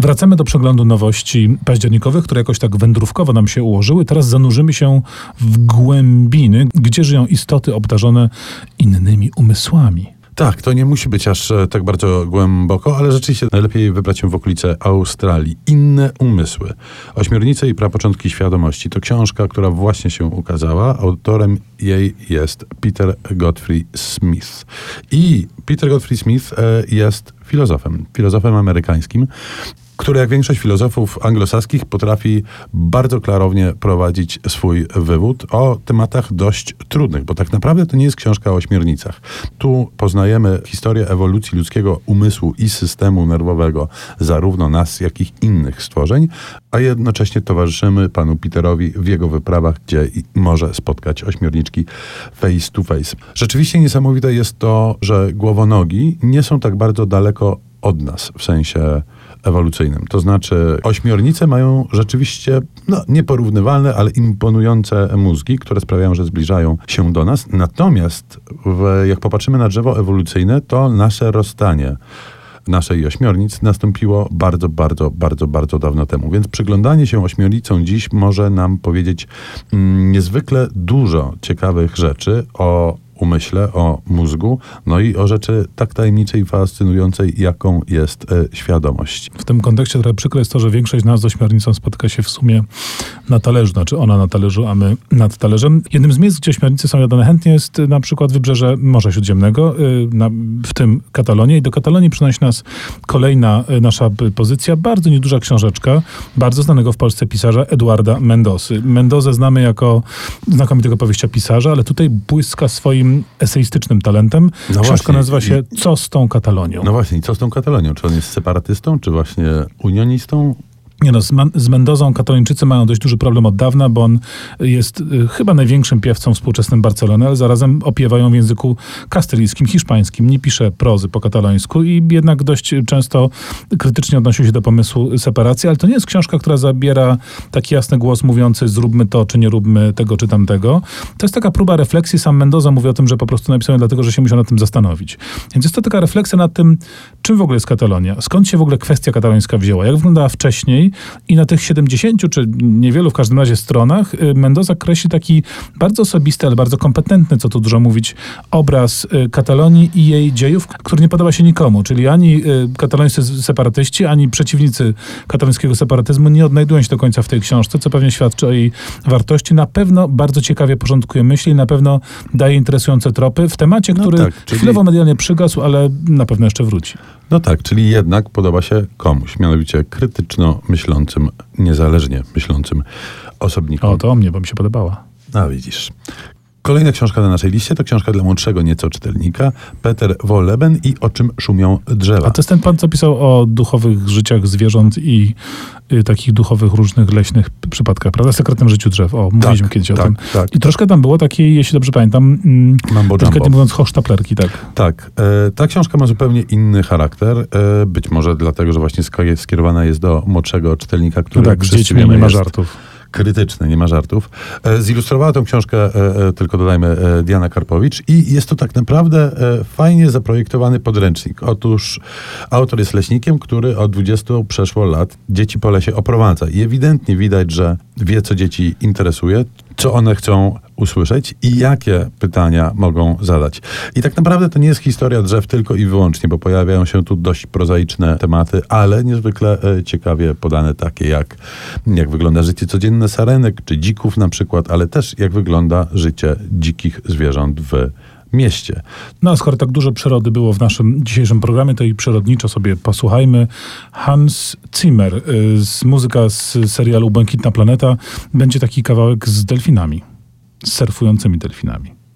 Wracamy do przeglądu nowości październikowych, które jakoś tak wędrówkowo nam się ułożyły. Teraz zanurzymy się w głębiny, gdzie żyją istoty obdarzone innymi umysłami. Tak, to nie musi być aż e, tak bardzo głęboko, ale rzeczywiście najlepiej wybrać się w okolice Australii. Inne umysły. Ośmiornice i prapoczątki świadomości to książka, która właśnie się ukazała. Autorem jej jest Peter Godfrey Smith. I Peter Godfrey Smith e, jest filozofem, filozofem amerykańskim który jak większość filozofów anglosaskich potrafi bardzo klarownie prowadzić swój wywód o tematach dość trudnych, bo tak naprawdę to nie jest książka o ośmiornicach. Tu poznajemy historię ewolucji ludzkiego umysłu i systemu nerwowego, zarówno nas, jak i innych stworzeń, a jednocześnie towarzyszymy panu Peterowi w jego wyprawach, gdzie może spotkać ośmiorniczki face to face. Rzeczywiście niesamowite jest to, że głowonogi nie są tak bardzo daleko od nas, w sensie ewolucyjnym. To znaczy, ośmiornice mają rzeczywiście no, nieporównywalne, ale imponujące mózgi, które sprawiają, że zbliżają się do nas. Natomiast w, jak popatrzymy na drzewo ewolucyjne, to nasze rozstanie naszej ośmiornic nastąpiło bardzo, bardzo, bardzo, bardzo dawno temu. Więc przyglądanie się ośmiornicom dziś może nam powiedzieć mm, niezwykle dużo ciekawych rzeczy o umyśle, o mózgu, no i o rzeczy tak tajemniczej i fascynującej, jaką jest e, świadomość. W tym kontekście trochę przykre jest to, że większość nas z ośmiornicą spotyka się w sumie na talerzu, znaczy ona na talerzu, a my nad talerzem. Jednym z miejsc, gdzie ośmiornice są jadane chętnie jest na przykład wybrzeże Morza Śródziemnego, y, na, w tym Katalonie i do Katalonii przynosi nas kolejna y, nasza pozycja, bardzo nieduża książeczka, bardzo znanego w Polsce pisarza Eduarda Mendosy. Mendozę znamy jako znakomitego powieściopisarza, ale tutaj błyska swoim takim eseistycznym talentem. No Książka nazywa się Co z tą Katalonią? No właśnie, co z tą Katalonią? Czy on jest separatystą, czy właśnie unionistą? Nie no, z, Mendozą katalończycy mają dość duży problem od dawna, bo on jest y, chyba największym piewcą współczesnym Barcelony, ale zarazem opiewają w języku kastylijskim, hiszpańskim. Nie pisze prozy po katalońsku i jednak dość często krytycznie odnosił się do pomysłu separacji, ale to nie jest książka, która zabiera taki jasny głos mówiący zróbmy to, czy nie róbmy tego, czy tamtego. To jest taka próba refleksji. Sam Mendoza mówi o tym, że po prostu napisałem dlatego, że się musiał nad tym zastanowić. Więc jest to taka refleksja nad tym, czym w ogóle jest Katalonia, skąd się w ogóle kwestia katalońska wzięła, jak wyglądała wcześniej, i na tych 70 czy niewielu w każdym razie stronach y, Mendoza kreśli taki bardzo osobisty, ale bardzo kompetentny, co tu dużo mówić, obraz y, Katalonii i jej dziejów, który nie podoba się nikomu, czyli ani y, katalońscy separatyści, ani przeciwnicy katalońskiego separatyzmu nie odnajdują się do końca w tej książce, co pewnie świadczy o jej wartości. Na pewno bardzo ciekawie porządkuje myśli, na pewno daje interesujące tropy w temacie, no który tak, czyli... chwilowo medialnie przygasł, ale na pewno jeszcze wróci. No tak, czyli jednak podoba się komuś, mianowicie krytyczno myślącym, niezależnie myślącym osobnikom. O, to o mnie, bo mi się podobała. A widzisz. Kolejna książka na naszej liście to książka dla młodszego nieco czytelnika, Peter Wolleben i O czym szumią drzewa. A to jest ten pan, co pisał o duchowych życiach zwierząt i y, takich duchowych, różnych leśnych przypadkach, prawda? Sekretnym życiu drzew. O, mówiliśmy tak, kiedyś tak, o tym. Tak. I troszkę tam było takiej, jeśli dobrze pamiętam, mm, delikatnie mówiąc, hochsztaplerki, tak. Tak. E, ta książka ma zupełnie inny charakter. E, być może dlatego, że właśnie skierowana jest do młodszego czytelnika, który no tak, z dziećmi nie ma żartów krytyczny, nie ma żartów. E, zilustrowała tę książkę, e, e, tylko dodajmy, Diana Karpowicz i jest to tak naprawdę fajnie zaprojektowany podręcznik. Otóż autor jest leśnikiem, który od 20 przeszło lat dzieci po lesie oprowadza i ewidentnie widać, że wie, co dzieci interesuje, co one chcą usłyszeć i jakie pytania mogą zadać. I tak naprawdę to nie jest historia drzew tylko i wyłącznie, bo pojawiają się tu dość prozaiczne tematy, ale niezwykle e, ciekawie podane takie jak jak wygląda życie codzienne sarenek czy dzików na przykład, ale też jak wygląda życie dzikich zwierząt w mieście. No a skoro tak dużo przyrody było w naszym dzisiejszym programie, to i przyrodniczo sobie posłuchajmy. Hans Zimmer, y, z muzyka z serialu Błękitna Planeta, będzie taki kawałek z delfinami, z surfującymi delfinami.